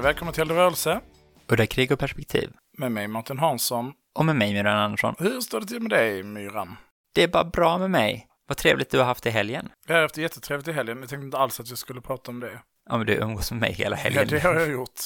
Hej och välkommen till Rörelse Udda krig och perspektiv. med mig Martin Hansson. Och med mig, Myran Andersson. Hur står det till med dig, Myran? Det är bara bra med mig. Vad trevligt du har haft i helgen. Jag har haft det jättetrevligt i helgen. Jag tänkte inte alls att jag skulle prata om det. Ja, men du umgås med mig hela Ja, helgen. det har jag gjort.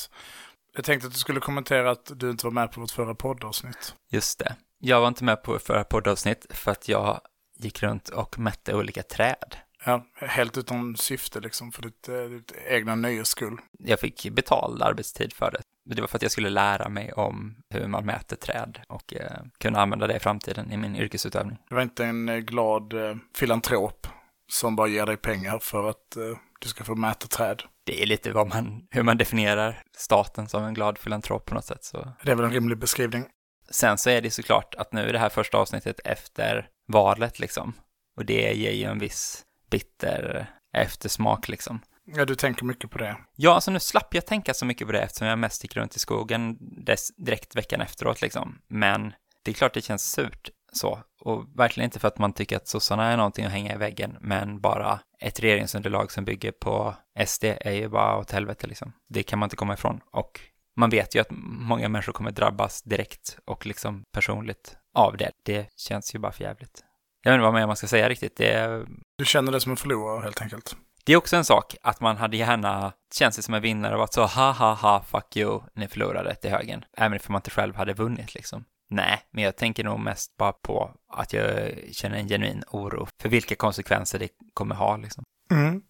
Jag tänkte att du skulle kommentera att du inte var med på vårt förra poddavsnitt. Just det. Jag var inte med på förra poddavsnitt för att jag gick runt och mätte olika träd. Ja, helt utan syfte liksom, för ditt, eh, ditt egna nöjes skull. Jag fick betald arbetstid för det. Det var för att jag skulle lära mig om hur man mäter träd och eh, kunna använda det i framtiden i min yrkesutövning. Det var inte en eh, glad eh, filantrop som bara ger dig pengar för att eh, du ska få mäta träd. Det är lite vad man, hur man definierar staten som en glad filantrop på något sätt. Så Det är väl en rimlig beskrivning. Sen så är det såklart att nu är det här första avsnittet efter valet liksom. Och det ger ju en viss bitter eftersmak liksom. Ja, du tänker mycket på det. Ja, alltså nu slapp jag tänka så mycket på det eftersom jag mest gick runt i skogen dess, direkt veckan efteråt liksom. Men det är klart det känns surt så. Och verkligen inte för att man tycker att sossarna är någonting att hänga i väggen, men bara ett regeringsunderlag som bygger på SD är ju bara åt helvete liksom. Det kan man inte komma ifrån. Och man vet ju att många människor kommer drabbas direkt och liksom personligt av det. Det känns ju bara för jävligt. Jag vet inte vad mer man ska säga riktigt. Det Du känner det som en förlorare helt enkelt. det är också en sak att man hade gärna känt sig som en vinnare och varit så ha ha ha fuck you, ni förlorade till högen. Även om man inte själv hade vunnit liksom. Nej, men jag tänker nog mest bara på att jag känner en genuin oro för vilka konsekvenser det kommer ha liksom. Mm.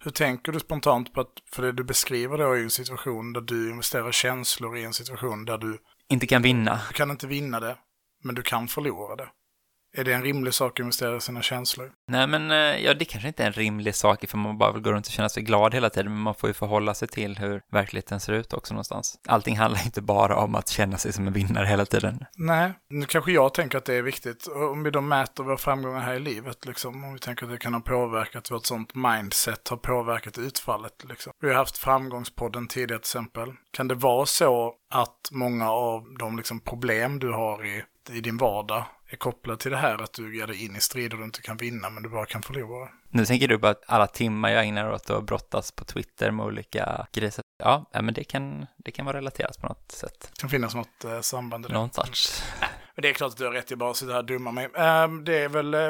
Hur tänker du spontant på att, för det du beskriver då är ju en situation där du investerar känslor i en situation där du, Inte kan vinna. du kan inte vinna det, men du kan förlora det. Är det en rimlig sak att investera i sina känslor? Nej, men eh, ja, det kanske inte är en rimlig sak för man bara vill gå runt och känna sig glad hela tiden, men man får ju förhålla sig till hur verkligheten ser ut också någonstans. Allting handlar inte bara om att känna sig som en vinnare hela tiden. Nej, nu kanske jag tänker att det är viktigt. Om vi då mäter våra framgångar här i livet, liksom, om vi tänker att det kan ha påverkat vårt sånt mindset, har påverkat utfallet. Liksom. Vi har haft framgångspodden tidigare till exempel. Kan det vara så att många av de liksom, problem du har i, i din vardag är kopplade till det här att du ger dig in i strider du inte kan vinna men du bara kan förlora? Nu tänker du på att alla timmar jag ägnar åt att brottas på Twitter med olika grejer. Ja, men det kan, det kan vara relaterat på något sätt. Det kan finnas något eh, samband i det. Någon sorts. Men det är klart att du har rätt, jag bara sitter här och dummar mig. Ehm, det är väl eh,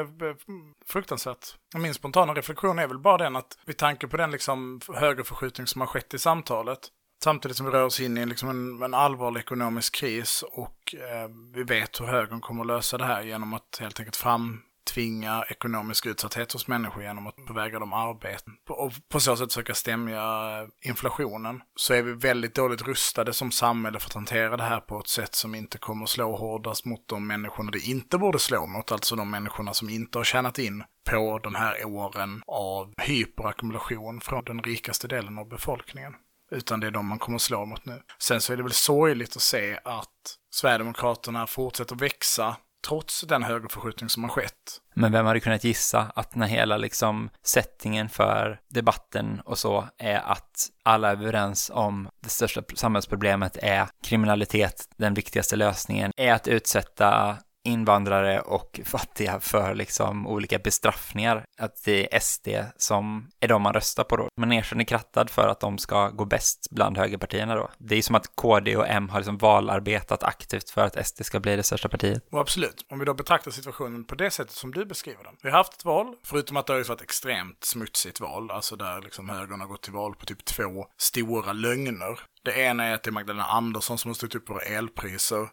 fruktansvärt. Min spontana reflektion är väl bara den att vid tanke på den liksom högerförskjutning som har skett i samtalet, samtidigt som vi rör oss in i liksom en, en allvarlig ekonomisk kris och eh, vi vet hur högern kommer att lösa det här genom att helt enkelt framtvinga ekonomisk utsatthet hos människor genom att beväga dem arbeten och på så sätt försöka stämja eh, inflationen så är vi väldigt dåligt rustade som samhälle för att hantera det här på ett sätt som inte kommer att slå hårdast mot de människorna det inte borde slå mot, alltså de människorna som inte har tjänat in på de här åren av hyperackumulation från den rikaste delen av befolkningen. Utan det är de man kommer att slå mot nu. Sen så är det väl sorgligt att se att Sverigedemokraterna fortsätter växa trots den högerförskjutning som har skett. Men vem hade kunnat gissa att när hela liksom sättningen för debatten och så är att alla är överens om det största samhällsproblemet är kriminalitet, den viktigaste lösningen är att utsätta invandrare och fattiga för liksom olika bestraffningar. Att det är SD som är de man röstar på då. Man erkänner krattad för att de ska gå bäst bland högerpartierna då. Det är ju som att KD och M har liksom valarbetat aktivt för att SD ska bli det största partiet. Och absolut, om vi då betraktar situationen på det sättet som du beskriver den. Vi har haft ett val, förutom att det har varit ett extremt smutsigt val, alltså där liksom högern har gått till val på typ två stora lögner. Det ena är att det är Magdalena Andersson som har styrt upp våra elpriser.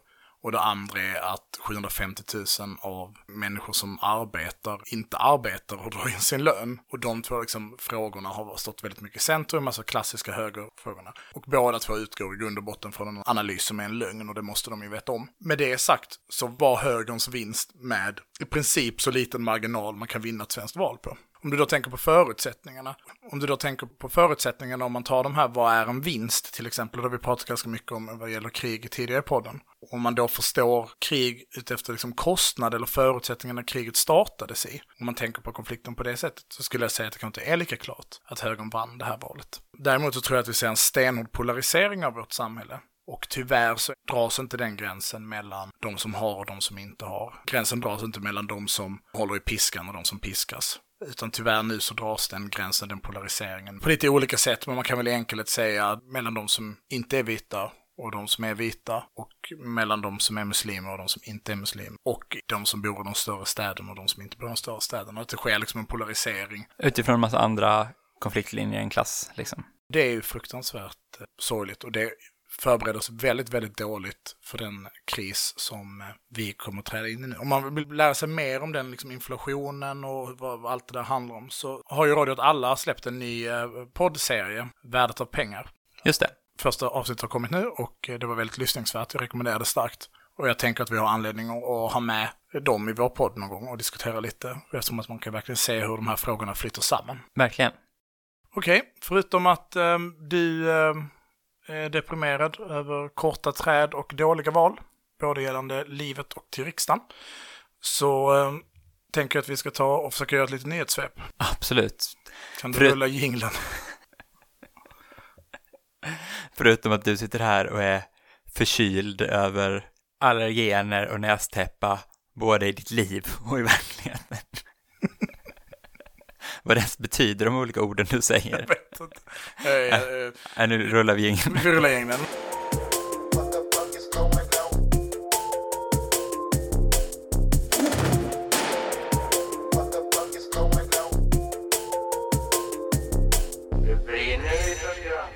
Och det andra är att 750 000 av människor som arbetar inte arbetar och drar in sin lön. Och de två liksom, frågorna har stått väldigt mycket i centrum, alltså klassiska högerfrågorna. Och båda två utgår i grund och botten från en analys som är en lögn och det måste de ju veta om. Med det sagt så var högerns vinst med i princip så liten marginal man kan vinna ett svenskt val på. Om du då tänker på förutsättningarna, om du då tänker på förutsättningarna om man tar de här, vad är en vinst till exempel, det har vi pratat ganska mycket om vad gäller krig tidigare i podden. Om man då förstår krig utefter liksom kostnad eller förutsättningarna kriget startades i, om man tänker på konflikten på det sättet, så skulle jag säga att det kanske inte är lika klart att högern vann det här valet. Däremot så tror jag att vi ser en stenhård polarisering av vårt samhälle. Och tyvärr så dras inte den gränsen mellan de som har och de som inte har. Gränsen dras inte mellan de som håller i piskan och de som piskas. Utan tyvärr nu så dras den gränsen, den polariseringen, på lite olika sätt. Men man kan väl i enkelhet säga mellan de som inte är vita och de som är vita och mellan de som är muslimer och de som inte är muslimer. Och de som bor i de större städerna och de som inte bor i de större städerna. Att det sker liksom en polarisering. Utifrån en massa andra konfliktlinjer i en klass, liksom. Det är ju fruktansvärt eh, sorgligt och det förbereder oss väldigt, väldigt dåligt för den kris som eh, vi kommer att träda in i nu. Om man vill lära sig mer om den liksom inflationen och vad allt det där handlar om så har ju Radio åt alla släppt en ny eh, poddserie, Värdet av pengar. Just det. Första avsnittet har kommit nu och eh, det var väldigt lyssningsvärt. Jag rekommenderar det starkt. Och jag tänker att vi har anledning att ha med dem i vår podd någon gång och diskutera lite. Eftersom att man kan verkligen se hur de här frågorna flyter samman. Verkligen. Okej, okay, förutom att eh, du eh, deprimerad över korta träd och dåliga val, både gällande livet och till riksdagen, så eh, tänker jag att vi ska ta och försöka göra ett litet nyhetssvep. Absolut. Kan du Förut... rulla jinglen? Förutom att du sitter här och är förkyld över allergener och nästäppa både i ditt liv och i verkligheten. Vad det ens betyder de olika orden du säger. Jag vet inte. Äh, äh, äh, nu rullar vi ingen. Vi rullar ingen.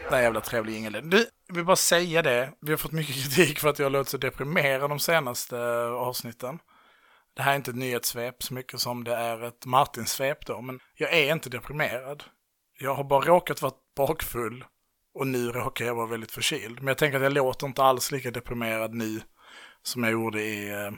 Den jävla trevlig jingel. Du, jag vill bara säga det. Vi har fått mycket kritik för att jag låtit så deprimerad de senaste avsnitten. Det här är inte ett nyhetssvep så mycket som det är ett Martin-svep då, men jag är inte deprimerad. Jag har bara råkat vara bakfull och nu råkar jag vara väldigt förkyld. Men jag tänker att jag låter inte alls lika deprimerad nu som jag gjorde i eh,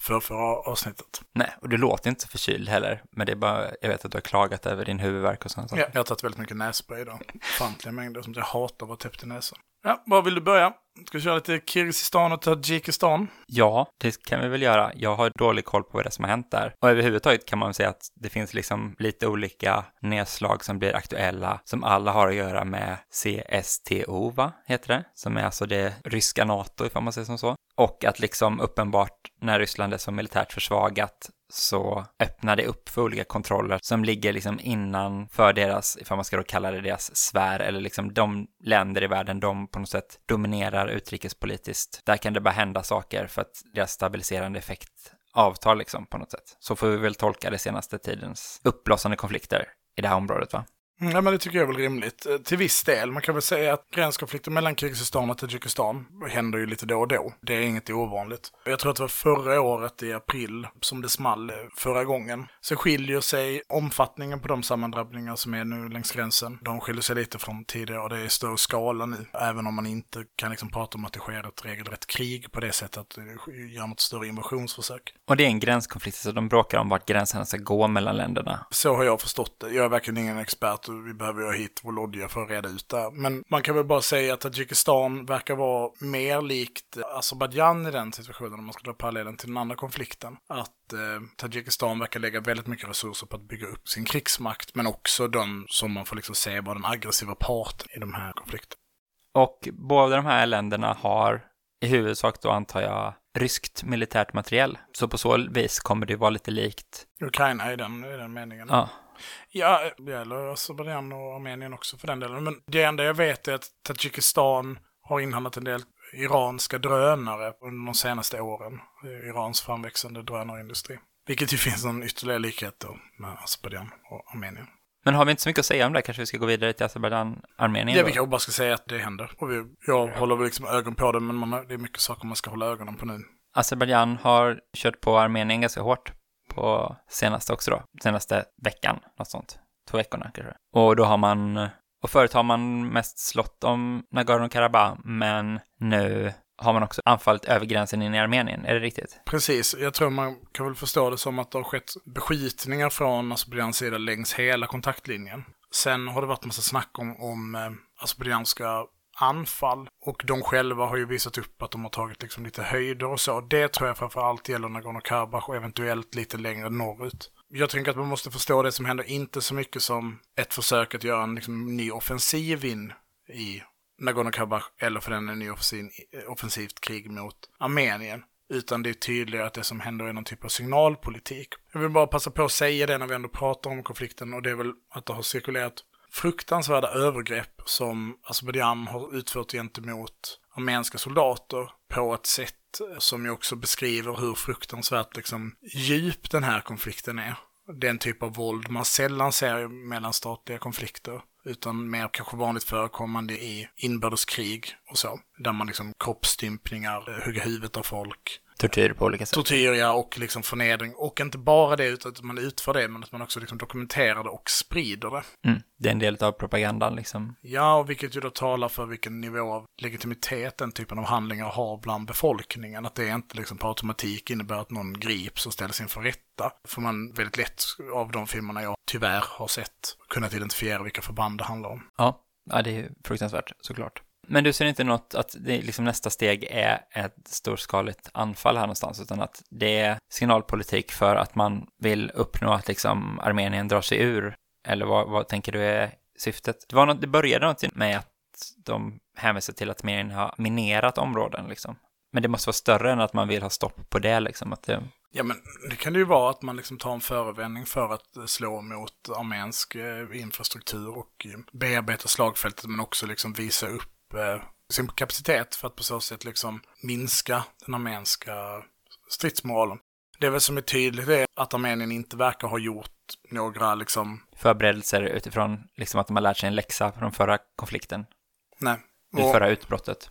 för förra avsnittet. Nej, och du låter inte förkyld heller. Men det är bara, jag vet att du har klagat över din huvudvärk och sånt. Ja, jag har tagit väldigt mycket nässpray idag. Ofantliga mängder som jag hatar att vara täppt i näsan. Ja, var vill du börja? Ska vi köra lite Kirgizistan och Tadzjikistan? Ja, det kan vi väl göra. Jag har dålig koll på vad det är som har hänt där. Och överhuvudtaget kan man säga att det finns liksom lite olika nedslag som blir aktuella, som alla har att göra med CSTO, va? Heter det? Som är alltså det ryska NATO, ifall man säger som så. Och att liksom uppenbart när Ryssland är så militärt försvagat så öppnar det upp för olika kontroller som ligger liksom innanför deras, ifall man ska då kalla det deras sfär, eller liksom de länder i världen de på något sätt dominerar utrikespolitiskt. Där kan det bara hända saker för att deras stabiliserande effekt avtar liksom på något sätt. Så får vi väl tolka det senaste tidens uppblossande konflikter i det här området va? Ja, men det tycker jag är väl rimligt. Eh, till viss del. Man kan väl säga att gränskonflikter mellan Kirgizistan och Tadzjikistan händer ju lite då och då. Det är inget ovanligt. Jag tror att det var förra året i april som det small eh, förra gången. Så skiljer sig omfattningen på de sammandrabbningar som är nu längs gränsen. De skiljer sig lite från tidigare och det är större skala nu. Även om man inte kan liksom prata om att det sker ett regelrätt krig på det sättet att det gör något större invasionsförsök. Och det är en gränskonflikt, så de bråkar om vart gränserna ska gå mellan länderna. Så har jag förstått det. Jag är verkligen ingen expert vi behöver ha hit Volodja för att reda ut det. Men man kan väl bara säga att Tadzjikistan verkar vara mer likt Azerbajdzjan i den situationen, om man ska dra parallellen till den andra konflikten. Att eh, Tadzjikistan verkar lägga väldigt mycket resurser på att bygga upp sin krigsmakt, men också de som man får liksom se var den aggressiva parten i de här konflikterna. Och båda de här länderna har i huvudsak då antar jag ryskt militärt materiell. Så på så vis kommer det vara lite likt. Ukraina i den, i den meningen. Ja. Ja, det gäller Azerbajdzjan och Armenien också för den delen. Men det enda jag vet är att Tadzjikistan har inhandlat en del iranska drönare under de senaste åren. Irans framväxande drönarindustri. Vilket ju finns en ytterligare likhet då med Azerbajdzjan och Armenien. Men har vi inte så mycket att säga om det? Kanske vi ska gå vidare till Azerbajdzjan, Armenien? Ja, vi kanske bara ska säga att det händer. Och vi, jag håller väl liksom ögon på det, men man, det är mycket saker man ska hålla ögonen på nu. Azerbajdzjan har kört på Armenien ganska hårt på senaste också då, senaste veckan, något sånt. Två veckorna kanske. Och då har man, och förut har man mest slått om Nagorno-Karabach, men nu har man också anfallit över gränsen in i Armenien, är det riktigt? Precis, jag tror man kan väl förstå det som att det har skett beskjutningar från Azerbajdzjans sida längs hela kontaktlinjen. Sen har det varit massa snack om, om eh, azerbajdzjanska anfall. Och de själva har ju visat upp att de har tagit liksom lite höjder och så. Det tror jag framförallt gäller Nagorno-Karabach och eventuellt lite längre norrut. Jag tänker att man måste förstå det som händer inte så mycket som ett försök att göra en liksom, ny offensiv in i Nagorno-Karabach eller för den en ny offensiv, offensivt krig mot Armenien. Utan det är tydligare att det som händer är någon typ av signalpolitik. Jag vill bara passa på att säga det när vi ändå pratar om konflikten och det är väl att det har cirkulerat fruktansvärda övergrepp som Azerbajdzjan har utfört gentemot armeniska soldater på ett sätt som ju också beskriver hur fruktansvärt liksom, djup den här konflikten är. Den typ av våld man sällan ser mellan statliga konflikter utan mer kanske vanligt förekommande i inbördeskrig och så. Där man liksom kroppsstympningar, hugger huvudet av folk, Tortyr på olika sätt. Tortyr, ja, och liksom förnedring. Och inte bara det, utan att man utför det, men att man också liksom dokumenterar det och sprider det. Mm. Det är en del av propagandan liksom. Ja, och vilket ju då talar för vilken nivå av legitimitet den typen av handlingar har bland befolkningen. Att det inte liksom på automatik innebär att någon grips och ställs inför rätta. För man väldigt lätt av de filmerna jag tyvärr har sett kunnat identifiera vilka förband det handlar om. Ja, ja det är fruktansvärt såklart. Men du ser inte något att det liksom nästa steg är ett storskaligt anfall här någonstans, utan att det är signalpolitik för att man vill uppnå att liksom Armenien drar sig ur? Eller vad, vad tänker du är syftet? Det, var något, det började något med att de hänvisar till att Armenien har minerat områden liksom. Men det måste vara större än att man vill ha stopp på det liksom. Att det... Ja, men det kan det ju vara att man liksom tar en förevändning för att slå mot armensk eh, infrastruktur och eh, bearbeta slagfältet, men också liksom visa upp eh, sin kapacitet för att på så sätt liksom minska den armenska stridsmoralen. Det är väl som är tydligt är att Armenien inte verkar ha gjort några liksom... Förberedelser utifrån liksom att de har lärt sig en läxa från förra konflikten. Nej. Det förra utbrottet.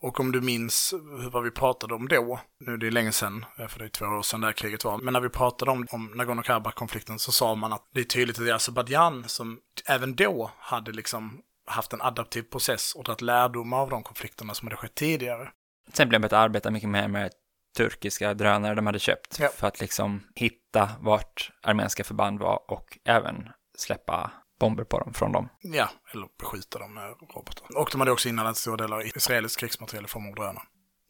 Och om du minns vad vi pratade om då, nu är det länge sedan, för det är två år sedan det här kriget var, men när vi pratade om, om Nagorno-Karabach-konflikten så sa man att det är tydligt att det är Azerbajdzjan som även då hade liksom haft en adaptiv process och tagit lärdomar av de konflikterna som hade skett tidigare. Sen blev det arbeta mycket mer med turkiska drönare de hade köpt ja. för att liksom hitta vart armeniska förband var och även släppa bomber på dem från dem. Ja, eller beskjuta dem med robotar. Och de hade också inhandlat stora delar israelisk krigsmateriel i form av drönare.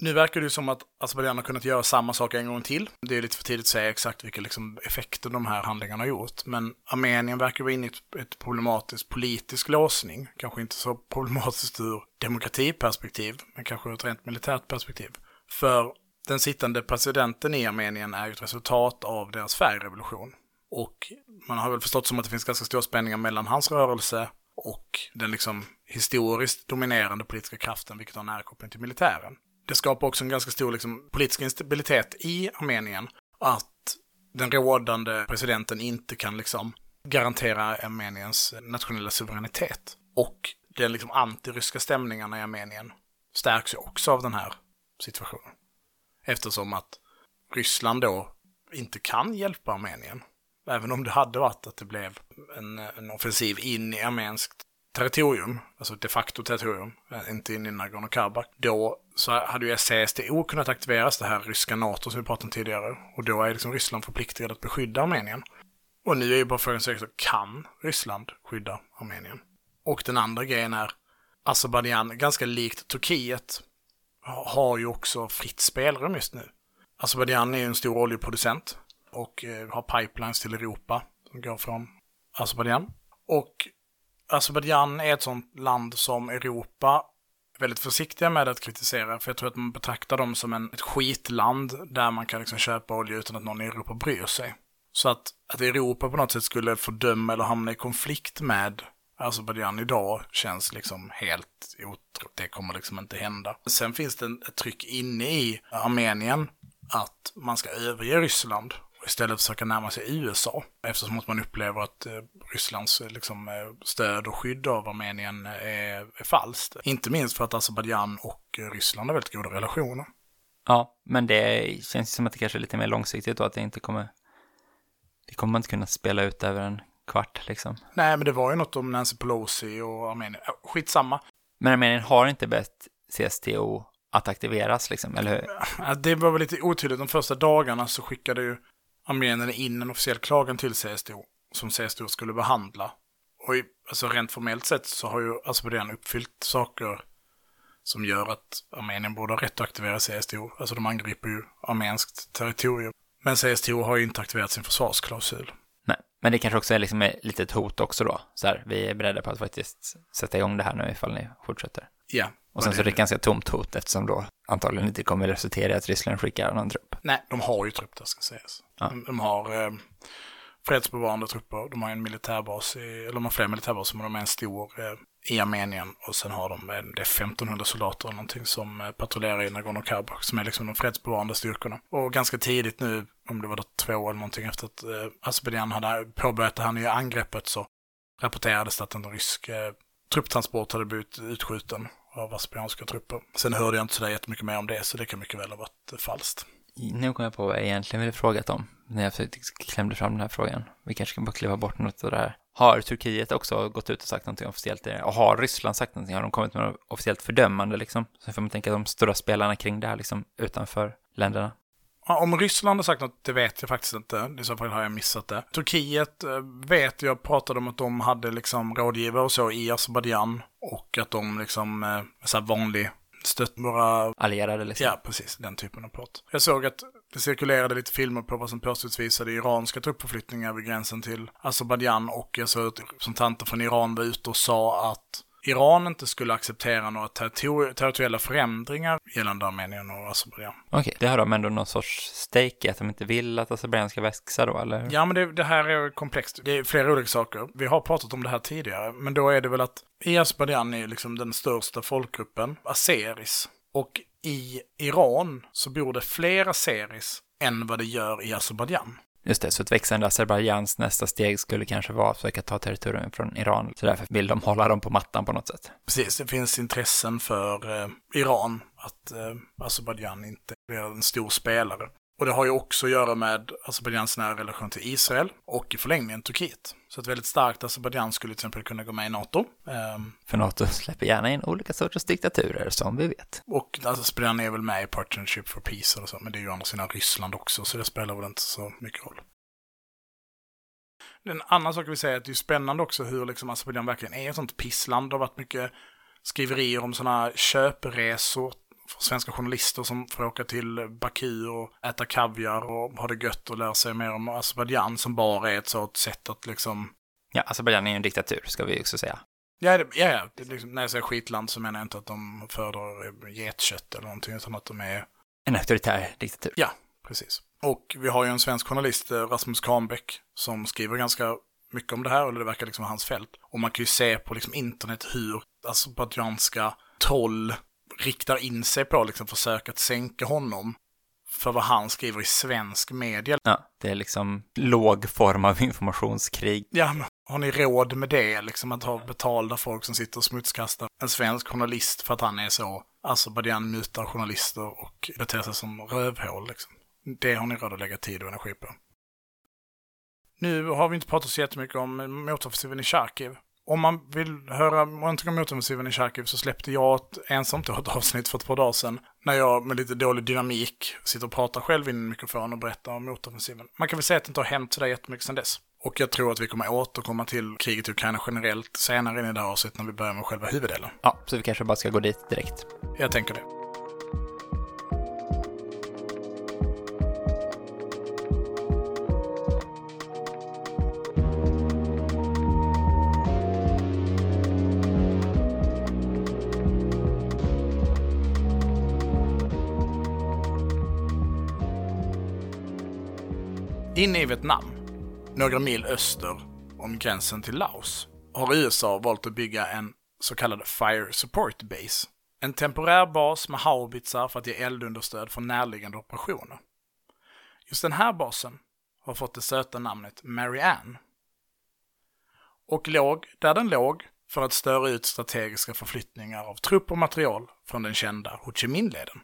Nu verkar det ju som att Azerbajdzjan har kunnat göra samma sak en gång till. Det är lite för tidigt att säga exakt vilka liksom effekter de här handlingarna har gjort. Men Armenien verkar vara inne i ett, ett problematiskt politisk låsning. Kanske inte så problematiskt ur demokratiperspektiv, men kanske ur ett rent militärt perspektiv. För den sittande presidenten i Armenien är ju ett resultat av deras färgrevolution. Och man har väl förstått som att det finns ganska stora spänningar mellan hans rörelse och den liksom historiskt dominerande politiska kraften, vilket har nära koppling till militären det skapar också en ganska stor liksom, politisk instabilitet i Armenien. Att den rådande presidenten inte kan liksom garantera Armeniens nationella suveränitet. Och den liksom antiryska stämningarna i Armenien stärks ju också av den här situationen. Eftersom att Ryssland då inte kan hjälpa Armenien. Även om det hade varit att det blev en, en offensiv in i armenskt territorium, alltså de facto territorium, inte in i Nagorno-Karabach, då så hade ju SCSTO kunnat aktiveras, det här ryska NATO som vi pratade om tidigare. Och då är liksom Ryssland förpliktigad att beskydda Armenien. Och nu är ju bara frågan så kan Ryssland skydda Armenien? Och den andra grejen är, Azerbajdzjan, ganska likt Turkiet, har ju också fritt spelrum just nu. Azerbajdzjan är ju en stor oljeproducent och eh, har pipelines till Europa som går från Azerbajdzjan. Och Azerbajdzjan är ett sånt land som Europa väldigt försiktiga med att kritisera, för jag tror att man betraktar dem som en, ett skitland där man kan liksom köpa olja utan att någon i Europa bryr sig. Så att, att Europa på något sätt skulle fördöma eller hamna i konflikt med Azerbajdzjan idag känns liksom helt otroligt. Det kommer liksom inte hända. Sen finns det ett tryck inne i Armenien att man ska överge Ryssland och istället försöka närma sig USA. Eftersom att man upplever att eh, Rysslands eh, liksom, eh, stöd och skydd av Armenien är, är falskt. Inte minst för att Azerbajdzjan och Ryssland har väldigt goda relationer. Ja, men det känns som att det kanske är lite mer långsiktigt och att det inte kommer... Det kommer man inte kunna spela ut över en kvart liksom. Nej, men det var ju något om Nancy Pelosi och Armenien. Skitsamma. Men Armenien har inte bett CSTO att aktiveras liksom, eller hur? Ja, Det var väl lite otydligt. De första dagarna så skickade ju armenierna in en officiell klagan till CSTO som CSTO skulle behandla. Och i, alltså rent formellt sett så har ju Azerbajdzjan uppfyllt saker som gör att Armenien borde ha rätt att aktivera CSTO. Alltså de angriper ju armenskt territorium. Men CSTO har ju inte aktiverat sin försvarsklausul. Nej, men det kanske också är liksom ett litet hot också då. Så här, vi är beredda på att faktiskt sätta igång det här nu ifall ni fortsätter. Ja. Och sen det- så är det ett ganska tomt hot eftersom då antagligen inte kommer resultera i att Ryssland skickar någon trupp. Nej, de har ju trupp där ska sägas. Ja. De, de har eh, fredsbevarande trupper, de har en militärbas, i, eller de har fler militärbaser, men de är en stor eh, i Armenien. Och sen har de, det är 1500 soldater eller någonting som eh, patrullerar i Nagorno-Karabach, som är liksom de fredsbevarande styrkorna. Och ganska tidigt nu, om det var då två eller någonting efter att eh, Azerbajdzjan hade påbörjat det här nya angreppet, så rapporterades det att en rysk eh, trupptransport hade blivit utskjuten av azerbajdzjanska trupper. Sen hörde jag inte sådär jättemycket mer om det, så det kan mycket väl ha varit falskt. Nu kommer jag på vad jag egentligen ville fråga om när jag försökte klämde fram den här frågan. Vi kanske kan bara kliva bort något av det här. Har Turkiet också gått ut och sagt någonting officiellt? Eh, och har Ryssland sagt någonting? Har de kommit med något officiellt fördömande liksom? Så får man tänka de stora spelarna kring det här liksom utanför länderna. Om Ryssland har sagt något, det vet jag faktiskt inte. I så fall har jag missat det. Turkiet eh, vet jag pratade om att de hade liksom rådgivare och så i Azerbajdzjan. Och att de liksom, eh, så här vanlig, stött våra Allierade liksom. Ja, precis. Den typen av prat. Jag såg att det cirkulerade lite filmer på vad som påstås visade iranska truppförflyttningar vid gränsen till Azerbajdzjan och jag såg att representanter från Iran var ute och sa att Iran inte skulle acceptera några territori- territoriella förändringar gällande Armenien och Azerbajdzjan. Okej, det har de ändå någon sorts stake i att de inte vill att Azerbajdzjan ska växa då, eller? Ja, men det, det här är komplext. Det är flera olika saker. Vi har pratat om det här tidigare, men då är det väl att i Azerbajdzjan är liksom den största folkgruppen azeris. Och i Iran så bor det fler azeris än vad det gör i Azerbajdzjan. Just det, så ett växande Azerbajdzjans nästa steg skulle kanske vara att försöka ta territorium från Iran. Så därför vill de hålla dem på mattan på något sätt. Precis, det finns intressen för eh, Iran att eh, Azerbajdzjan inte blir en stor spelare. Och det har ju också att göra med Azerbajdzjans nära relation till Israel och i förlängningen Turkiet. Så ett väldigt starkt Azerbajdzjan skulle till exempel kunna gå med i NATO. Ehm, För NATO släpper gärna in olika sorters diktaturer, som vi vet. och Azerbajdzjan är väl med i Partnership for Peace eller så, men det är ju å andra sidan Ryssland också, så det spelar väl inte så mycket roll. En annan sak jag vill säga är att det är spännande också hur liksom Azerbajdzjan verkligen är ett sånt pissland. Det har varit mycket skriverier om sådana köpresor svenska journalister som får åka till Baku och äta kaviar och ha det gött och lära sig mer om Azerbajdzjan som bara är ett sådant sätt att liksom Ja, Azerbajdzjan är ju en diktatur, ska vi också säga. Ja, det, ja, ja. Det, liksom, när jag säger skitland så menar jag inte att de föredrar getkött eller någonting, utan att de är En auktoritär diktatur. Ja, precis. Och vi har ju en svensk journalist, eh, Rasmus Kahnbäck, som skriver ganska mycket om det här, eller det verkar liksom vara hans fält. Och man kan ju se på liksom internet hur azerbajdzjanska troll riktar in sig på liksom försök att sänka honom för vad han skriver i svensk media. Ja, det är liksom låg form av informationskrig. Ja, men har ni råd med det? Liksom att ha betalda folk som sitter och smutskastar en svensk journalist för att han är så Azerbajdzjan mutar journalister och beter sig som rövhål liksom. Det har ni råd att lägga tid och energi på. Nu har vi inte pratat så jättemycket om motoffensiven i Charkiv. Om man vill höra någonting om motoffensiven i Charkiv så släppte jag ett ensamt ett avsnitt för ett par dagar sedan. När jag med lite dålig dynamik sitter och pratar själv i en mikrofon och berättar om motoffensiven. Man kan väl säga att det inte har hänt sådär jättemycket sedan dess. Och jag tror att vi kommer återkomma till kriget i Ukraina generellt senare in i det här avsnittet när vi börjar med själva huvuddelen. Ja, så vi kanske bara ska gå dit direkt. Jag tänker det. Inne i Vietnam, några mil öster om gränsen till Laos, har USA valt att bygga en så kallad Fire Support Base. En temporär bas med haubitsar för att ge eldunderstöd för närliggande operationer. Just den här basen har fått det söta namnet Marianne. Och låg där den låg för att störa ut strategiska förflyttningar av trupp och material från den kända Ho Chi Minh-leden.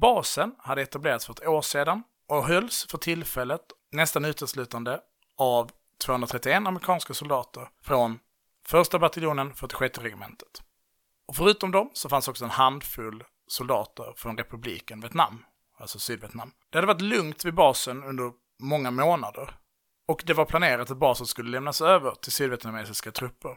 Basen hade etablerats för ett år sedan och hölls för tillfället nästan uteslutande av 231 amerikanska soldater från första bataljonen 46 regementet. Och förutom dem så fanns också en handfull soldater från republiken Vietnam, alltså Sydvietnam. Det hade varit lugnt vid basen under många månader och det var planerat att basen skulle lämnas över till sydvietnamesiska trupper.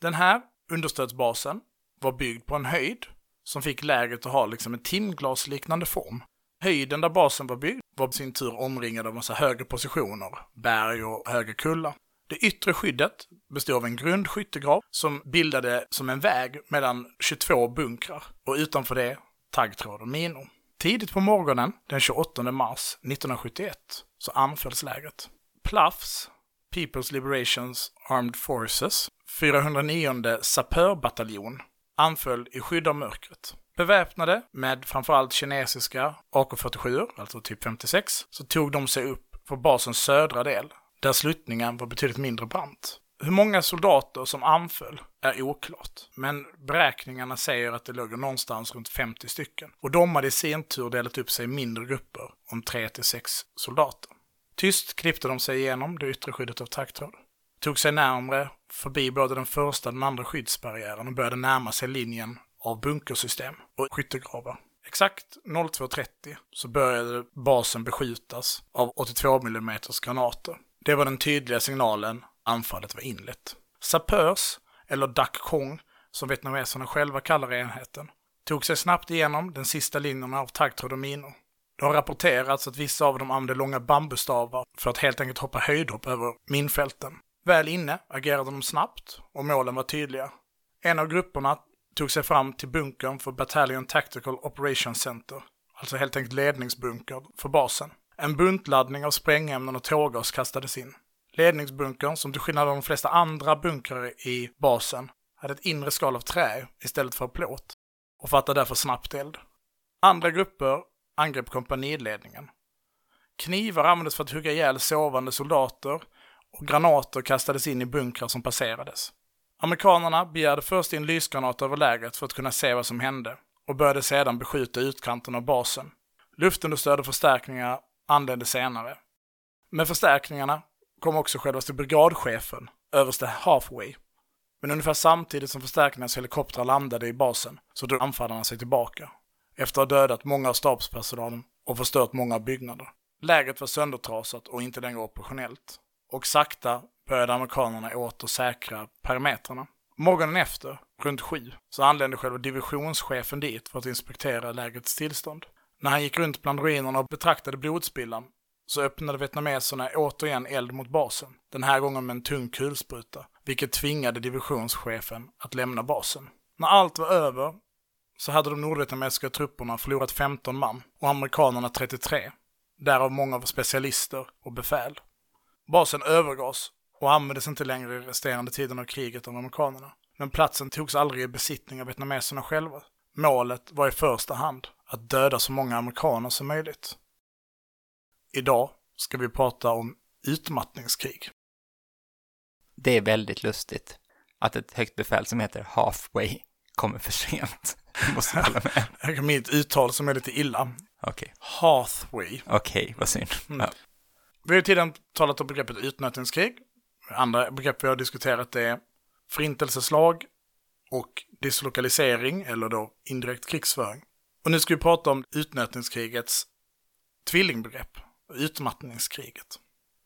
Den här understödsbasen var byggd på en höjd som fick lägret att ha liksom en timglasliknande form. Höjden där basen var byggd var i sin tur omringad av massa högre positioner, berg och högre kullar. Det yttre skyddet bestod av en grund skyttegrav som bildade som en väg mellan 22 bunkrar och utanför det taggtråd och minor. Tidigt på morgonen den 28 mars 1971 så anfölls lägret. PLAFs, People's Liberations Armed Forces, 409 sapörbataljon, anföll i skydd av mörkret. Beväpnade med framförallt kinesiska AK47, alltså typ 56, så tog de sig upp på basens södra del, där sluttningen var betydligt mindre brant. Hur många soldater som anföll är oklart, men beräkningarna säger att det låg någonstans runt 50 stycken. Och de hade i sin tur delat upp sig i mindre grupper om 3 till 6 soldater. Tyst klippte de sig igenom det yttre skyddet av taggtråd, tog sig närmre förbi både den första och den andra skyddsbarriären och började närma sig linjen av bunkersystem och skyttegravar. Exakt 02.30 så började basen beskjutas av 82 mm granater. Det var den tydliga signalen anfallet var inlett. Sapörs, eller Dak Kong, som vietnameserna själva kallar enheten, tog sig snabbt igenom den sista linjerna av taggtråd och minor. Det har rapporterats att vissa av dem använde långa bambustavar för att helt enkelt hoppa höjdhopp över minfälten. Väl inne agerade de snabbt och målen var tydliga. En av grupperna tog sig fram till bunkern för Battalion Tactical Operations Center, alltså helt enkelt ledningsbunker för basen. En buntladdning av sprängämnen och tårgas kastades in. Ledningsbunkern, som till skillnad från de flesta andra bunkrar i basen, hade ett inre skal av trä istället för plåt och fattade därför snabbt eld. Andra grupper angrep kompaniledningen. Knivar användes för att hugga ihjäl sovande soldater och granater kastades in i bunkrar som passerades. Amerikanerna begärde först in lysgranater över lägret för att kunna se vad som hände och började sedan beskjuta utkanten av basen. Luftunderstöd och förstärkningar anlände senare. Med förstärkningarna kom också självaste brigadchefen, överste Halfway. Men ungefär samtidigt som förstärkningarnas helikoptrar landade i basen så drog anfallarna sig tillbaka. Efter att ha dödat många av stabspersonalen och förstört många byggnader. Lägret var söndertrasat och inte längre operationellt. Och sakta började amerikanerna åter säkra parametrarna. Morgonen efter, runt sju, så anlände själva divisionschefen dit för att inspektera lägrets tillstånd. När han gick runt bland ruinerna och betraktade blodspillan så öppnade vietnameserna återigen eld mot basen, den här gången med en tung kulspruta, vilket tvingade divisionschefen att lämna basen. När allt var över så hade de nordvietnamesiska trupperna förlorat 15 man och amerikanerna 33, därav många var specialister och befäl. Basen övergavs och användes inte längre i resterande tiden av kriget av amerikanerna. Men platsen togs aldrig i besittning av vietnameserna själva. Målet var i första hand att döda så många amerikaner som möjligt. Idag ska vi prata om utmattningskrig. Det är väldigt lustigt att ett högt befäl som heter Halfway kommer för sent. Jag måste hålla med. Här är mitt uttal som är lite illa. Okej, Hathway. okej, vad synd. Mm. Ja. Vi har ju tidigare talat om begreppet utnötningskrig. Andra begrepp vi har diskuterat är förintelseslag och dislokalisering, eller då indirekt krigsföring. Och nu ska vi prata om utnötningskrigets tvillingbegrepp, utmattningskriget.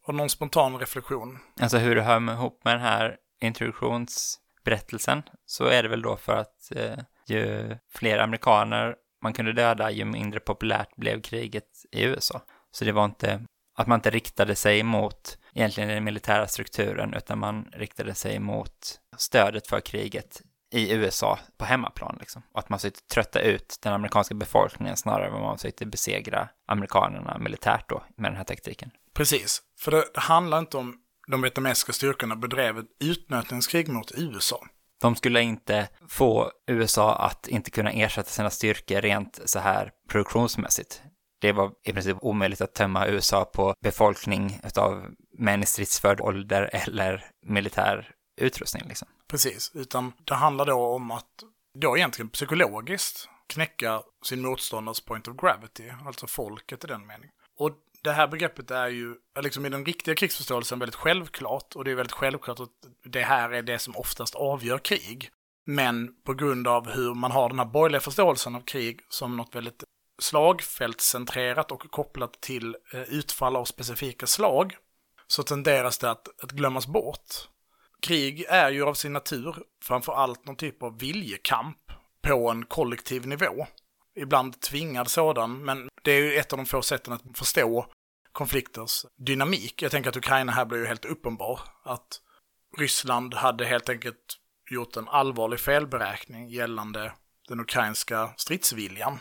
Har någon spontan reflektion? Alltså hur det hör ihop med den här introduktionsberättelsen så är det väl då för att eh, ju fler amerikaner man kunde döda, ju mindre populärt blev kriget i USA. Så det var inte att man inte riktade sig mot egentligen den militära strukturen, utan man riktade sig mot stödet för kriget i USA på hemmaplan. Liksom. Och att man försökte trötta ut den amerikanska befolkningen snarare än vad man försökte besegra amerikanerna militärt då med den här taktiken. Precis, för det, handlar inte om de vietnamesiska styrkorna bedrev ett utnötningskrig mot USA. De skulle inte få USA att inte kunna ersätta sina styrkor rent så här produktionsmässigt. Det var i princip omöjligt att tömma USA på befolkning av med i stridsförd ålder eller militär utrustning. Liksom. Precis, utan det handlar då om att då egentligen psykologiskt knäcka sin motståndares point of gravity, alltså folket i den meningen. Och det här begreppet är ju liksom i den riktiga krigsförståelsen väldigt självklart och det är väldigt självklart att det här är det som oftast avgör krig. Men på grund av hur man har den här borgerliga förståelsen av krig som något väldigt slagfältscentrerat och kopplat till eh, utfall av specifika slag, så tenderas det att, att glömmas bort. Krig är ju av sin natur framför allt någon typ av viljekamp på en kollektiv nivå. Ibland tvingad sådan, men det är ju ett av de få sätten att förstå konflikters dynamik. Jag tänker att Ukraina här blir ju helt uppenbar. Att Ryssland hade helt enkelt gjort en allvarlig felberäkning gällande den ukrainska stridsviljan.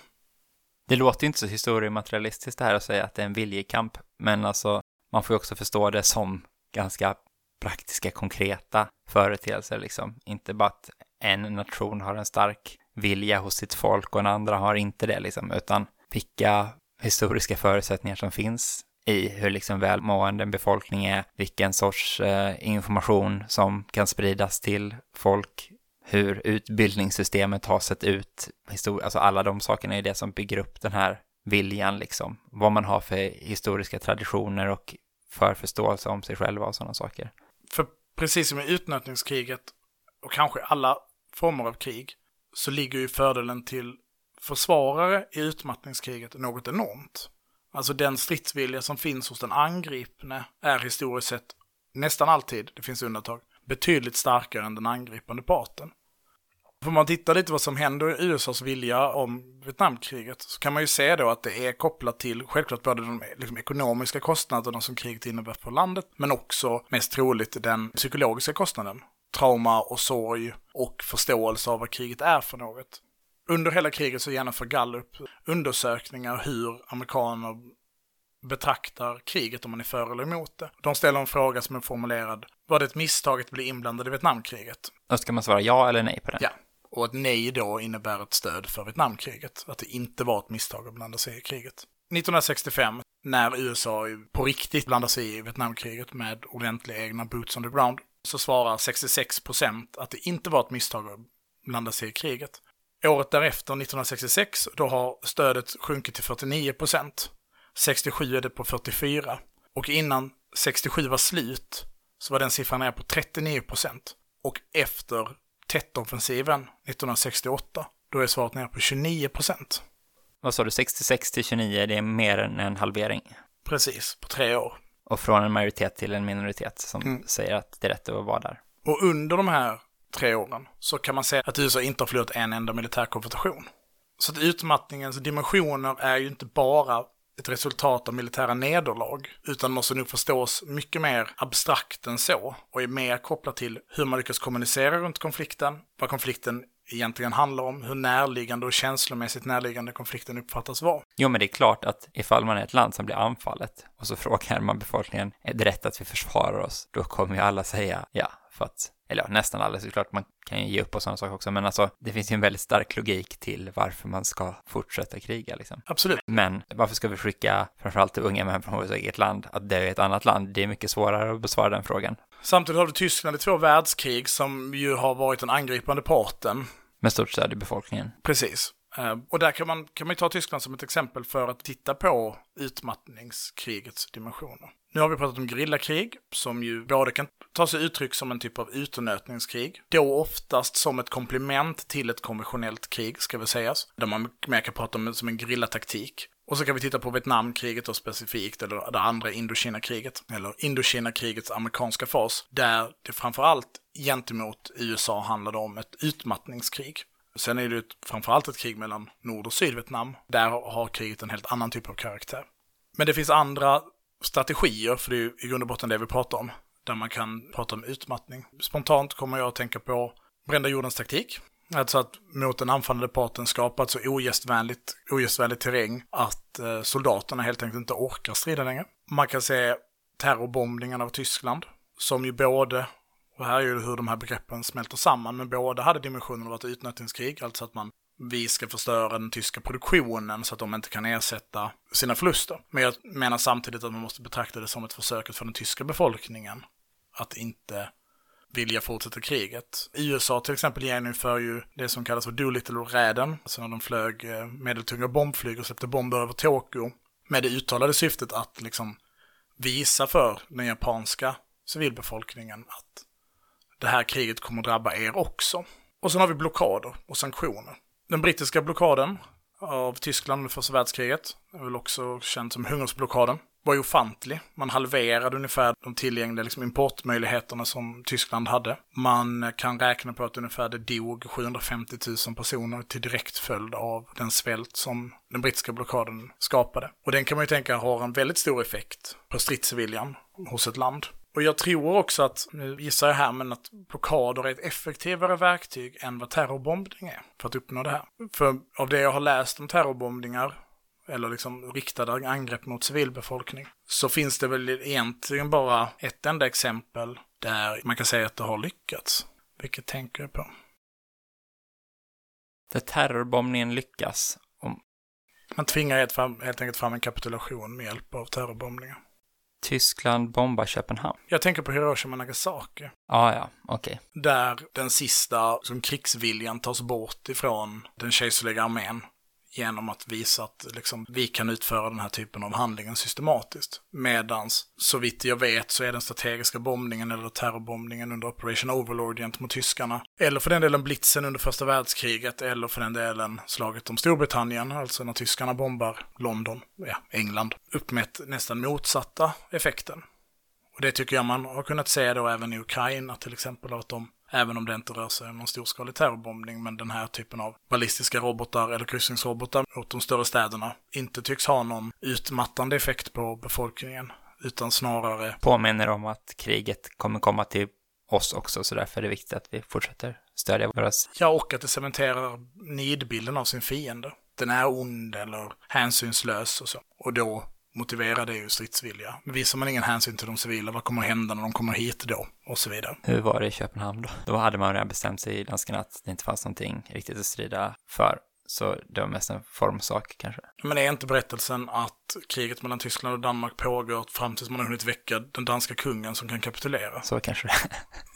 Det låter inte så historiematerialistiskt det här att säga att det är en viljekamp, men alltså man får ju också förstå det som ganska praktiska, konkreta företeelser liksom. Inte bara att en nation har en stark vilja hos sitt folk och en andra har inte det liksom, utan vilka historiska förutsättningar som finns i hur liksom välmående en befolkning är, vilken sorts eh, information som kan spridas till folk, hur utbildningssystemet har sett ut, histori- alltså alla de sakerna är det som bygger upp den här viljan liksom, vad man har för historiska traditioner och för förståelse om sig själva och sådana saker. För precis som i utnötningskriget och kanske alla former av krig så ligger ju fördelen till försvarare i utmattningskriget något enormt. Alltså den stridsvilja som finns hos den angripne är historiskt sett nästan alltid, det finns undantag, betydligt starkare än den angripande parten. Får man titta lite vad som händer i USAs vilja om Vietnamkriget så kan man ju se då att det är kopplat till självklart både de liksom, ekonomiska kostnaderna som kriget innebär för landet men också mest troligt den psykologiska kostnaden. Trauma och sorg och förståelse av vad kriget är för något. Under hela kriget så genomför Gallup undersökningar hur amerikaner betraktar kriget om man är för eller emot det. De ställer en fråga som är formulerad, var det ett misstag att bli inblandad i Vietnamkriget? Och ska man svara ja eller nej på den? Ja. Och ett nej då innebär ett stöd för Vietnamkriget, att det inte var ett misstag att blanda sig i kriget. 1965, när USA på riktigt blandar sig i Vietnamkriget med ordentliga egna boots on the ground, så svarar 66 procent att det inte var ett misstag att blanda sig i kriget. Året därefter, 1966, då har stödet sjunkit till 49 procent. 67 är det på 44. Och innan 67 var slut så var den siffran nere på 39 procent. Och efter Tet-offensiven 1968, då är svaret nere på 29 procent. Vad sa du, 66 till 29, det är mer än en halvering. Precis, på tre år. Och från en majoritet till en minoritet som Mm. säger att det är rätt att vara där. Och under de här tre åren så kan man säga att USA inte har förlorat en enda militär konfrontation. Så att utmattningens dimensioner är ju inte bara ett resultat av militära nederlag, utan måste nog förstås mycket mer abstrakt än så och är mer kopplat till hur man lyckas kommunicera runt konflikten, vad konflikten egentligen handlar om, hur närliggande och känslomässigt närliggande konflikten uppfattas vara. Jo, men det är klart att ifall man är ett land som blir anfallet och så frågar man befolkningen, är det rätt att vi försvarar oss? Då kommer ju alla säga ja, för att, eller ja, nästan alla såklart, man kan ju ge upp och sådana saker också, men alltså det finns ju en väldigt stark logik till varför man ska fortsätta kriga liksom. Absolut. Men varför ska vi skicka framförallt unga män från vårt eget land att dö i ett annat land? Det är mycket svårare att besvara den frågan. Samtidigt har du Tyskland i två världskrig som ju har varit den angripande parten. Med stort stöd i befolkningen. Precis. Eh, Och där kan man, kan man ju ta Tyskland som ett exempel för att titta på utmattningskrigets dimensioner. Nu har vi pratat om gerillakrig, som ju både kan ta sig uttryck som en typ av utnötningskrig, då oftast som ett komplement till ett konventionellt krig, ska vi sägas, där man mer kan prata om det som en gerillataktik. Och så kan vi titta på Vietnamkriget då specifikt, eller det andra Indokina-kriget, eller Indokina-krigets amerikanska fas, där det framförallt gentemot USA handlade om ett utmattningskrig. Sen är det ett, framförallt ett krig mellan Nord och Sydvietnam. Där har kriget en helt annan typ av karaktär. Men det finns andra strategier, för det är ju i grund och botten det vi pratar om, där man kan prata om utmattning. Spontant kommer jag att tänka på brända jordens taktik. Alltså att mot den anfallande parten skapa ett så ogästvänligt, ogästvänlig terräng att eh, soldaterna helt enkelt inte orkar strida längre. Man kan se terrorbombningarna av Tyskland, som ju både, och här är ju hur de här begreppen smälter samman, men båda hade dimensionen av ett utnötningskrig, alltså att man vi ska förstöra den tyska produktionen så att de inte kan ersätta sina förluster. Men jag menar samtidigt att man måste betrakta det som ett försök för den tyska befolkningen att inte vilja fortsätta kriget. USA till exempel genomför ju det som kallas för Doolittle-räden, alltså när de flög eh, medeltunga bombflyg och släppte bomber över Tokyo med det uttalade syftet att liksom visa för den japanska civilbefolkningen att det här kriget kommer drabba er också. Och sen har vi blockader och sanktioner. Den brittiska blockaden av Tyskland under första världskriget, är väl också känd som hungersblockaden, var ju ofantlig. Man halverade ungefär de tillgängliga liksom, importmöjligheterna som Tyskland hade. Man kan räkna på att ungefär det dog 750 000 personer till direkt följd av den svält som den brittiska blockaden skapade. Och den kan man ju tänka har en väldigt stor effekt på stridsviljan hos ett land. Och jag tror också att, nu gissar jag här, men att blockader är ett effektivare verktyg än vad terrorbombning är för att uppnå det här. För av det jag har läst om terrorbombningar, eller liksom riktade angrepp mot civilbefolkning, så finns det väl egentligen bara ett enda exempel där man kan säga att det har lyckats. Vilket tänker jag på? Där terrorbombningen lyckas. Om Man tvingar helt, fram, helt enkelt fram en kapitulation med hjälp av terrorbombningar. Tyskland bombar Köpenhamn. Jag tänker på Hiroshima och Nagasaki. Ah, ja, okej. Där den sista som krigsviljan tas bort ifrån den kejserliga armén genom att visa att liksom, vi kan utföra den här typen av handlingar systematiskt. Medans, så vitt jag vet, så är den strategiska bombningen eller terrorbombningen under Operation Overlord gentemot tyskarna, eller för den delen blitzen under första världskriget, eller för den delen slaget om Storbritannien, alltså när tyskarna bombar London, ja, England, uppmätt nästan motsatta effekten. Och det tycker jag man har kunnat se då även i Ukraina till exempel, att de Även om det inte rör sig om någon storskalig terrorbombning, men den här typen av ballistiska robotar eller kryssningsrobotar mot de större städerna inte tycks ha någon utmattande effekt på befolkningen, utan snarare... Påminner om att kriget kommer komma till oss också, så därför är det viktigt att vi fortsätter stödja våra... Ja, och att det cementerar nidbilden av sin fiende. Den är ond eller hänsynslös och så. Och då motiverar det ju stridsvilja. Men visar man ingen hänsyn till de civila, vad kommer att hända när de kommer hit då? Och så vidare. Hur var det i Köpenhamn då? Då hade man redan bestämt sig i danskarna att det inte fanns någonting riktigt att strida för. Så det var mest en formsak kanske. Men är inte berättelsen att kriget mellan Tyskland och Danmark pågår fram tills man har hunnit väcka den danska kungen som kan kapitulera? Så kanske det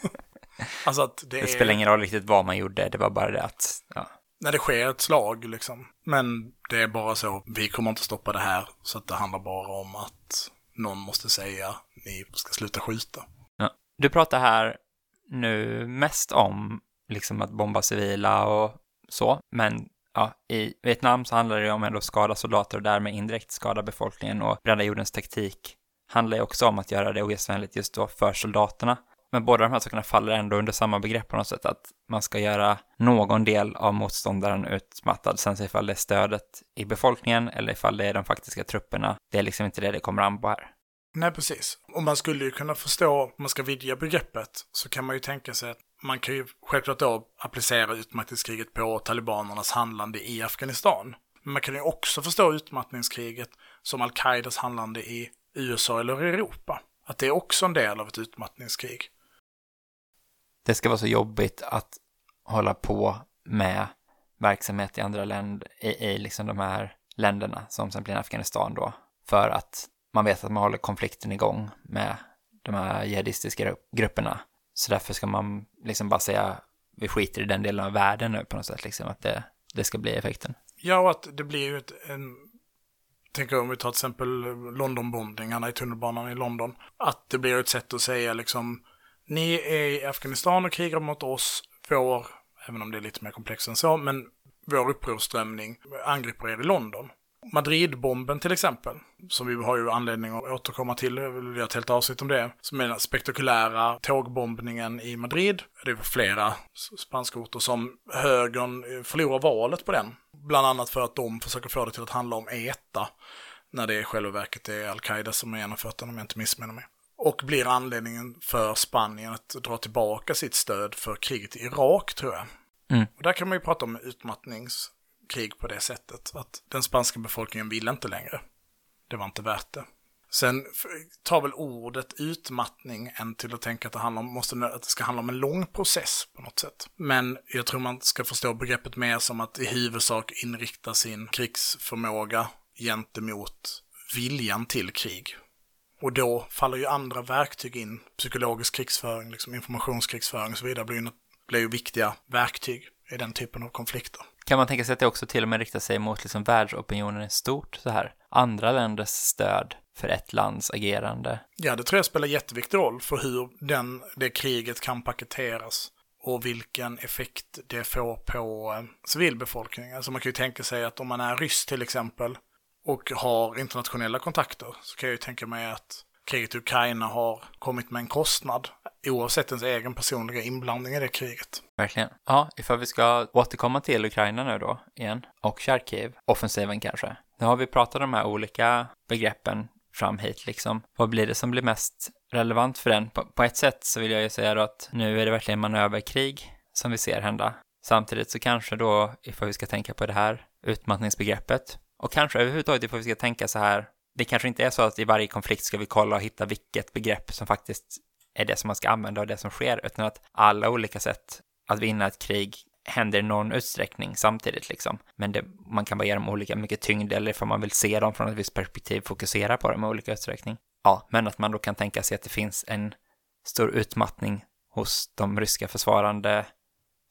Alltså det, Det är... spelar ingen roll riktigt vad man gjorde, det var bara det att, ja. När det sker ett slag liksom. Men det är bara så, vi kommer inte stoppa det här. Så att det handlar bara om att någon måste säga, ni ska sluta skjuta. ja. Du pratar här nu mest om liksom att bomba civila och så, men ja, i Vietnam så handlar det ju om ändå att skada soldater och därmed indirekt skada befolkningen och bränna jordens taktik handlar ju också om att göra det ogästvänligt just då för soldaterna. Men båda de här sakerna faller ändå under samma begrepp på något sätt, att man ska göra någon del av motståndaren utmattad, sen så ifall det är stödet i befolkningen eller ifall det är de faktiska trupperna, det är liksom inte det det kommer an på här. Nej, precis. Och man skulle ju kunna förstå, om man ska vidga begreppet, så kan man ju tänka sig att man kan ju självklart då applicera utmattningskriget på talibanernas handlande i Afghanistan. Men man kan ju också förstå utmattningskriget som al-Qaidas handlande i USA eller Europa. Att det är också en del av ett utmattningskrig. Det ska vara så jobbigt att hålla på med verksamhet i andra länder, i, i liksom de här länderna, som till exempel i Afghanistan då, för att man vet att man håller konflikten igång med de här jihadistiska grupperna. Så därför ska man liksom bara säga, vi skiter i den delen av världen nu på något sätt, liksom att det, det ska bli effekten. Ja, och att det blir ju ett, en... Tänker om vi tar till exempel Londonbombningarna i tunnelbanan i London. Att det blir ett sätt att säga liksom, ni är i Afghanistan och krigar mot oss, vår, även om det är lite mer komplext än så, men vår upprorsströmning angriper er i London. Madridbomben till exempel, som vi har ju anledning att återkomma till, vi har ett helt avsnitt om det, som är den spektakulära tågbombningen i Madrid. Det är flera spanska orter som högern eh, förlorar valet på den. Bland annat för att de försöker få det till att handla om ETA, när det i själva verket är Al-Qaida som har genomfört den om jag inte missminner mig. Och blir anledningen för Spanien att dra tillbaka sitt stöd för kriget i Irak, tror jag. Mm. Och där kan man ju prata om utmattningskrig på det sättet. Att den spanska befolkningen vill inte längre. Det var inte värt det. Sen tar väl ordet utmattning en till att tänka att det, handlar om, måste, att det ska handla om en lång process på något sätt. Men jag tror man ska förstå begreppet mer som att i huvudsak inrikta sin krigsförmåga gentemot viljan till krig. Och då faller ju andra verktyg in, psykologisk krigsföring, liksom informationskrigsföring och så vidare, blir ju, blir ju viktiga verktyg i den typen av konflikter. Kan man tänka sig att det också till och med riktar sig mot liksom världsopinionen i stort så här? Andra länders stöd för ett lands agerande? Ja, det tror jag spelar jätteviktig roll för hur den, det kriget kan paketeras och vilken effekt det får på eh, civilbefolkningen. Alltså man kan ju tänka sig att om man är ryss till exempel och har internationella kontakter så kan jag ju tänka mig att kriget i Ukraina har kommit med en kostnad oavsett ens egen personliga inblandning i det kriget. Verkligen. Ja, ifall vi ska återkomma till Ukraina nu då igen och Charkiv, offensiven kanske. Nu har vi pratat om de här olika begreppen fram hit liksom. Vad blir det som blir mest relevant för den? På, på ett sätt så vill jag ju säga då att nu är det verkligen manöverkrig som vi ser hända. Samtidigt så kanske då, ifall vi ska tänka på det här utmattningsbegreppet och kanske överhuvudtaget ifall vi ska tänka så här, det kanske inte är så att i varje konflikt ska vi kolla och hitta vilket begrepp som faktiskt är det som man ska använda och det som sker, utan att alla olika sätt att vinna ett krig händer i någon utsträckning samtidigt liksom. Men det, man kan bara ge dem olika mycket tyngd eller för man vill se dem från ett visst perspektiv fokusera på dem i olika utsträckning. Ja, men att man då kan tänka sig att det finns en stor utmattning hos de ryska försvarande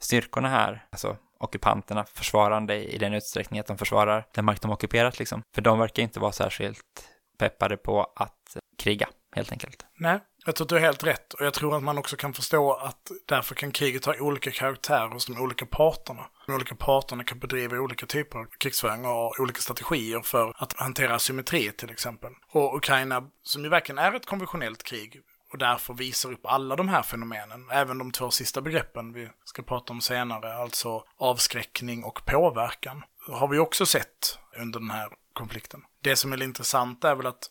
styrkorna här, alltså ockupanterna försvarande i den utsträckning att de försvarar den mark de ockuperat liksom. För de verkar inte vara särskilt peppade på att kriga, helt enkelt. Nej, jag tror att du har helt rätt. Och jag tror att man också kan förstå att därför kan kriget ha olika karaktär hos de olika parterna. De olika parterna kan bedriva olika typer av krigsföring och ha olika strategier för att hantera asymmetri till exempel. Och Ukraina, som ju verkligen är ett konventionellt krig, och därför visar upp alla de här fenomenen, även de två sista begreppen vi ska prata om senare, alltså avskräckning och påverkan, har vi också sett under den här konflikten. Det som är intressant är väl att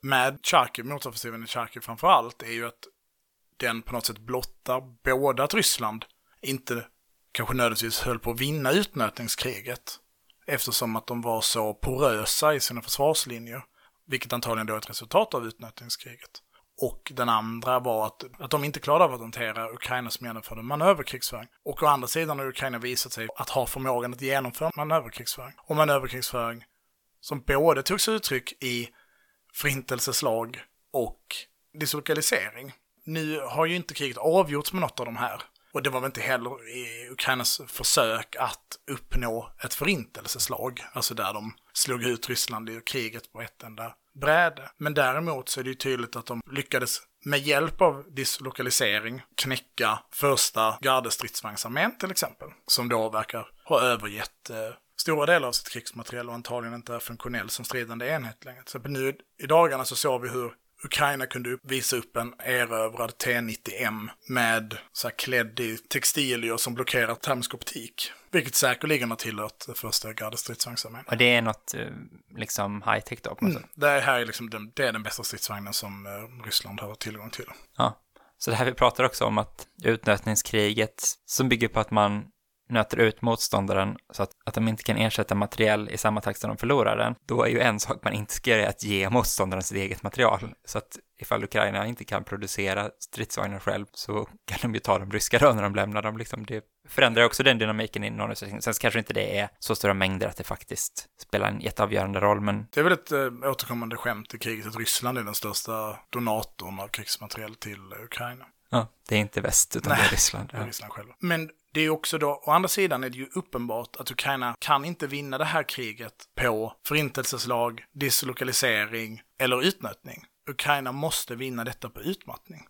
med Charkiv, motoffensiven i Charkiv framför allt, är ju att den på något sätt blottar både att Ryssland inte kanske nödvändigtvis höll på att vinna utnötningskriget, eftersom att de var så porösa i sina försvarslinjer, vilket antagligen då är ett resultat av utnötningskriget. Och den andra var att, att de inte klarade av att hantera Ukrainas genomförda manöverkrigsföring. Och å andra sidan har Ukraina visat sig att ha förmågan att genomföra manöverkrigsföring. Och manöverkrigsföring som både tog sig uttryck i förintelseslag och dislokalisering. Nu har ju inte kriget avgjorts med något av de här. Och det var väl inte heller i Ukrainas försök att uppnå ett förintelseslag, alltså där de slog ut Ryssland i kriget på ett enda bräde. Men däremot så är det ju tydligt att de lyckades med hjälp av dislokalisering knäcka första gardestridsvagnsarmén till exempel, som då verkar ha övergett eh, stora delar av sitt krigsmateriel och antagligen inte är funktionell som stridande enhet längre. Så nu i dagarna så såg vi hur Ukraina kunde visa upp en erövrad T90M med så här klädd i textilier som blockerar termisk optik. Vilket säkerligen har tillhört det första gardestridsvagnsarmén. Och det är något eh, liksom high-tech då på något mm. Det här är liksom den, det är den bästa stridsvagnen som eh, Ryssland har tillgång till. Ja, så det här vi pratar också om att utnötningskriget som bygger på att man nöter ut motståndaren så att, att de inte kan ersätta materiell i samma takt som de förlorar den, då är ju en sak man inte ska göra att ge motståndaren sitt eget material. Så att ifall Ukraina inte kan producera stridsvagnar själv så kan de ju ta de ryska då när de lämnar dem. Liksom det förändrar också den dynamiken i någon utsträckning. Sen kanske inte det är så stora mängder att det faktiskt spelar en jätteavgörande roll, men... Det är väl ett äh, återkommande skämt i kriget att Ryssland är den största donatorn av krigsmateriel till Ukraina. Ja, det är inte väst utan Nej, det är Ryssland. Ja. Ryssland själva. Men det är också då, å andra sidan är det ju uppenbart att Ukraina kan inte vinna det här kriget på förintelseslag, dislokalisering eller utnötning. Ukraina måste vinna detta på utmattning.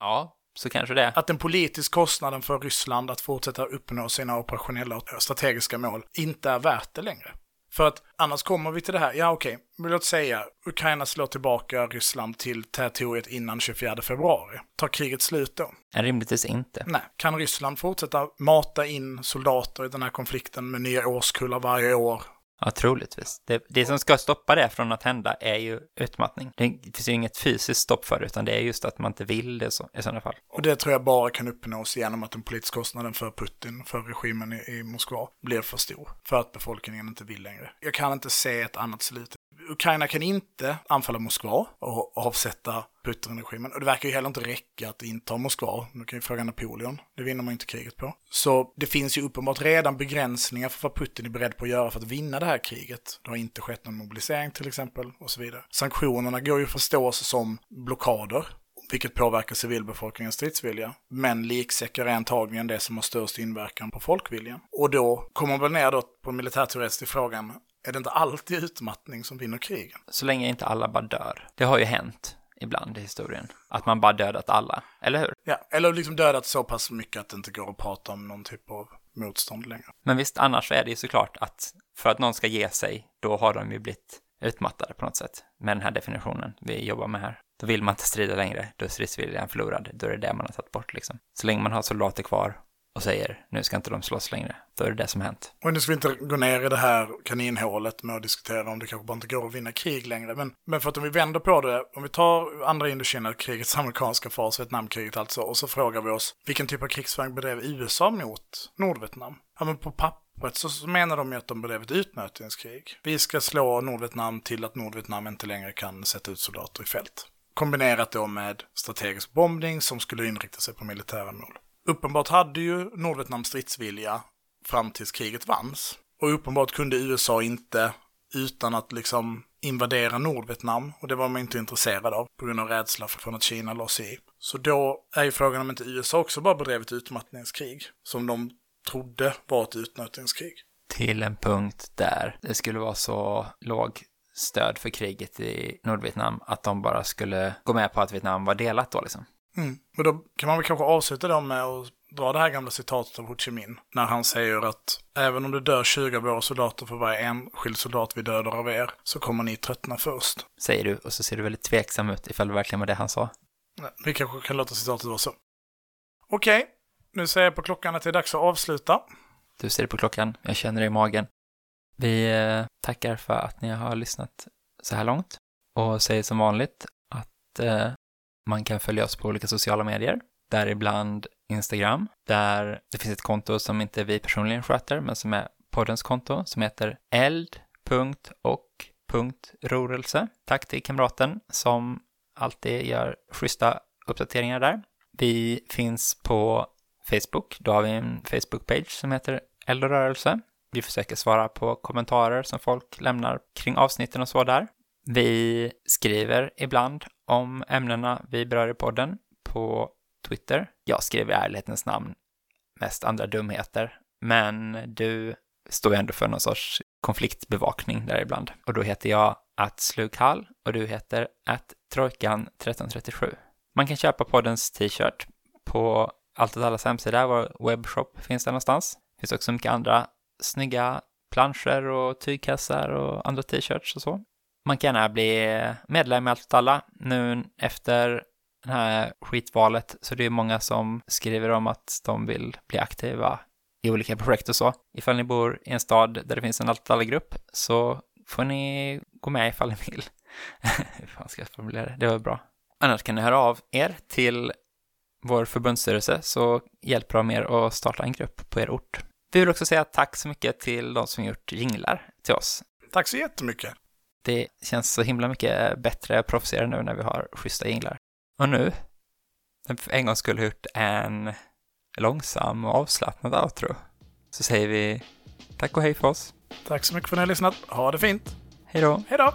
Ja, så kanske det. Att den politiska kostnaden för Ryssland att fortsätta uppnå sina operationella och strategiska mål inte är värt det längre. För att annars kommer vi till det här, ja okej, okay, låt säga Ukraina slår tillbaka Ryssland till territoriet innan 24 februari. Tar kriget slut då? Rimligtvis inte. Nej. Kan Ryssland fortsätta mata in soldater i den här konflikten med nya årskullar varje år Ja, troligtvis. Det, det som ska stoppa det från att hända är ju utmattning. Det finns ju inget fysiskt stopp för det, utan det är just att man inte vill det så, i sådana fall. Och det tror jag bara kan uppnås genom att den politiska kostnaden för Putin, för regimen i, i Moskva, blir för stor. För att befolkningen inte vill längre. Jag kan inte se ett annat slut Ukraina kan inte anfalla Moskva och avsätta Putin-regimen. Och det verkar ju heller inte räcka att inta Moskva. Nu kan ju fråga Napoleon. Det vinner man inte kriget på. Så det finns ju uppenbart redan begränsningar för vad Putin är beredd på att göra för att vinna det här kriget. Det har inte skett någon mobilisering till exempel och så vidare. Sanktionerna går ju att förstås som blockader vilket påverkar civilbefolkningens stridsvilja. Men liksäckar är antagligen det som har störst inverkan på folkviljan. Och då kommer man väl ner då på militärteoretiskt frågan, är det inte alltid utmattning som vinner krigen? Så länge inte alla bara dör. Det har ju hänt ibland i historien. Att man bara dödat alla, eller hur? Ja, eller liksom dödat så pass mycket att det inte går att prata om någon typ av motstånd längre. Men visst, annars så är det ju såklart att för att någon ska ge sig, då har de ju blivit utmattade på något sätt med den här definitionen vi jobbar med här. Då vill man inte strida längre, då är stridsviljan förlorad, då är det det man har tagit bort liksom. Så länge man har soldater kvar och säger nu ska inte de slåss längre, då är det det som har hänt. Och nu ska vi inte gå ner i det här kaninhålet med att diskutera om det kanske bara inte går att vinna krig längre. Men, men för att om vi vänder på det, om vi tar andra Indokina-krigets amerikanska fas, Vietnamkriget alltså, och så frågar vi oss vilken typ av krigsföring bedrev USA mot Nordvietnam? Ja, men på pappret så, så menar de ju att de bedrev ett utnötningskrig. Vi ska slå Nordvietnam till att Nordvietnam inte längre kan sätta ut soldater i fält. Kombinerat då med strategisk bombning som skulle inrikta sig på militära mål. Uppenbart hade ju Nordvietnam stridsvilja fram tills kriget vanns. Och uppenbart kunde USA inte, utan att liksom invadera Nordvietnam, och det var man inte intresserad av på grund av rädsla från att Kina la sig i. Så då är ju frågan om inte USA också bara bedrev ett utmattningskrig, som de trodde var ett utmattningskrig. Till en punkt där det skulle vara så låg stöd för kriget i Nordvietnam att de bara skulle gå med på att Vietnam var delat då liksom. Mm. Men då kan man väl kanske avsluta då med att dra det här gamla citatet av Ho Chi Minh. När han säger att även om det dör 20 av våra soldater för varje enskild soldat vi dödar av er så kommer ni tröttna först. Säger du och så ser du väldigt tveksam ut ifall det verkligen var det han sa. Nej, vi kanske kan låta citatet vara så. Okej, nu säger jag på klockan att det är dags att avsluta. Du ser på klockan, jag känner det i magen. Vi eh, tackar för att ni har lyssnat så här långt och säger som vanligt att eh, man kan följa oss på olika sociala medier, däribland Instagram, där det finns ett konto som inte vi personligen sköter, men som är poddens konto, som heter eld.och.rorelse. Tack till kamraten som alltid gör schyssta uppdateringar där. Vi finns på Facebook, då har vi en Facebook-page som heter Eld och rörelse. Vi försöker svara på kommentarer som folk lämnar kring avsnitten och så där. Vi skriver ibland om ämnena vi berör i podden på Twitter. Jag skriver i ärlighetens namn mest andra dumheter, men du står ju ändå för någon sorts konfliktbevakning där ibland. Och då heter jag att slukhall och du heter att trojkan 1337. Man kan köpa poddens t-shirt på Allt åt allas hemsida, vår webbshop finns där någonstans. Det finns också mycket andra snygga planscher och tygkassar och andra t-shirts och så. Man kan gärna bli medlem i Allt åt alla nu efter det här skitvalet, så det är många som skriver om att de vill bli aktiva i olika projekt och så. Ifall ni bor i en stad där det finns en Allt åt alla-grupp så får ni gå med ifall ni vill. Hur fan ska jag formulera det? Det var bra. Annars kan ni höra av er till vår förbundsstyrelse så hjälper de er att starta en grupp på er ort. Vi vill också säga tack så mycket till de som gjort jinglar till oss. Tack så jättemycket. Det känns så himla mycket bättre och proffsigare nu när vi har schyssta jinglar. Och nu, för en gång skulle gjort en långsam och avslappnad outro, så säger vi tack och hej för oss. Tack så mycket för att ni har lyssnat. Ha det fint. Hej då. Hej då.